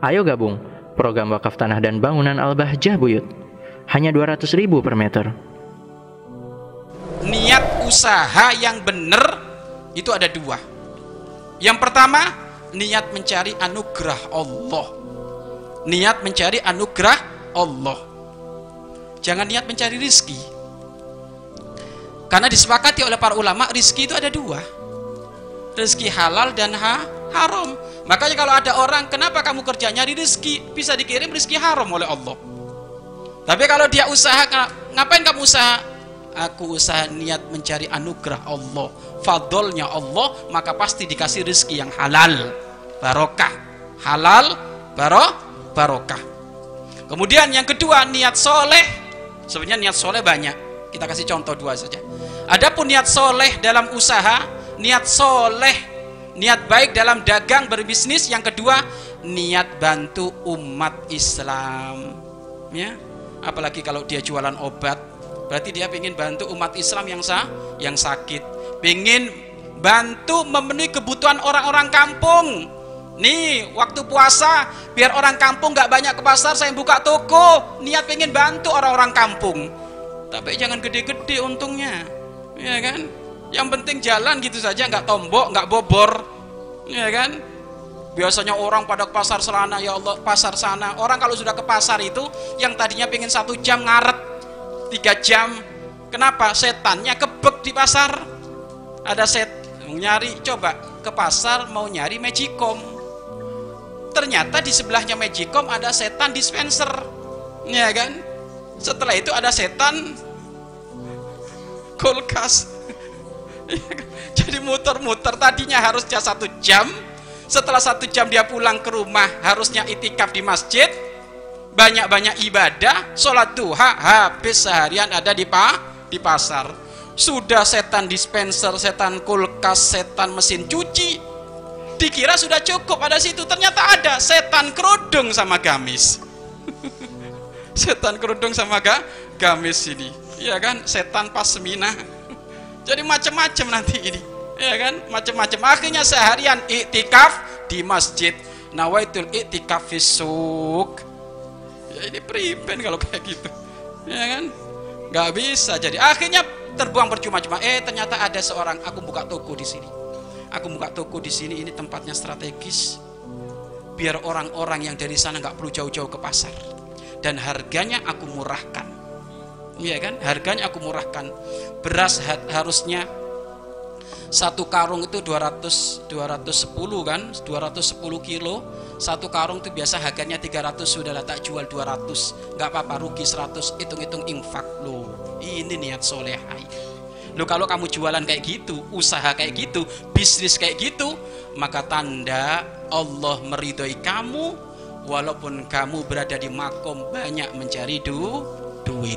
Ayo gabung program wakaf tanah dan bangunan Al-Bahjah Buyut. Hanya 200 ribu per meter. Niat usaha yang benar itu ada dua. Yang pertama, niat mencari anugerah Allah. Niat mencari anugerah Allah. Jangan niat mencari rizki. Karena disepakati oleh para ulama, rizki itu ada dua. Rizki halal dan ha haram. Makanya kalau ada orang, kenapa kamu kerja nyari rizki? Bisa dikirim rizki haram oleh Allah. Tapi kalau dia usaha, ngapain kamu usaha? Aku usaha niat mencari anugerah Allah, fadolnya Allah, maka pasti dikasih rizki yang halal, barokah, halal, baro, barokah. Kemudian yang kedua niat soleh, sebenarnya niat soleh banyak. Kita kasih contoh dua saja. Adapun niat soleh dalam usaha, niat soleh, niat baik dalam dagang berbisnis. Yang kedua niat bantu umat Islam, ya. Apalagi kalau dia jualan obat, berarti dia ingin bantu umat Islam yang sah, yang sakit, ingin bantu memenuhi kebutuhan orang-orang kampung. Nih, waktu puasa, biar orang kampung nggak banyak ke pasar, saya buka toko. Niat pengen bantu orang-orang kampung. Tapi jangan gede-gede untungnya, ya kan? Yang penting jalan gitu saja, nggak tombok, nggak bobor, ya kan? Biasanya orang pada ke pasar selana, ya Allah, pasar sana. Orang kalau sudah ke pasar itu, yang tadinya pengen satu jam ngaret, tiga jam. Kenapa? Setannya kebek di pasar. Ada set nyari, coba ke pasar mau nyari magicom. Ternyata di sebelahnya magicom ada setan dispenser, ya kan? Setelah itu ada setan kulkas. Jadi muter-muter tadinya harusnya satu jam, setelah satu jam dia pulang ke rumah harusnya itikaf di masjid, banyak-banyak ibadah, sholat duha, habis seharian ada di pa, di pasar. Sudah setan dispenser, setan kulkas, setan mesin cuci. Dikira sudah cukup ada situ, ternyata ada setan kerudung sama gamis. setan kerudung sama ga, gamis ini. Iya kan? Setan pasmina. Jadi macam-macam nanti ini. Ya kan? Macam-macam. Akhirnya seharian iktikaf di masjid. Nawaitul iktikaf fisuk. Ya ini priben kalau kayak gitu. Ya kan? Nggak bisa jadi. Akhirnya terbuang percuma-cuma eh ternyata ada seorang. Aku buka toko di sini. Aku buka toko di sini. Ini tempatnya strategis. Biar orang-orang yang dari sana nggak perlu jauh-jauh ke pasar. Dan harganya aku murahkan iya kan? Harganya aku murahkan. Beras harusnya satu karung itu 200 210 kan? 210 kilo. Satu karung itu biasa harganya 300 sudah lah tak jual 200 nggak apa-apa rugi 100 hitung-hitung infak lo ini niat solehai lo kalau kamu jualan kayak gitu usaha kayak gitu bisnis kayak gitu maka tanda Allah meridhoi kamu walaupun kamu berada di makom banyak mencari du duit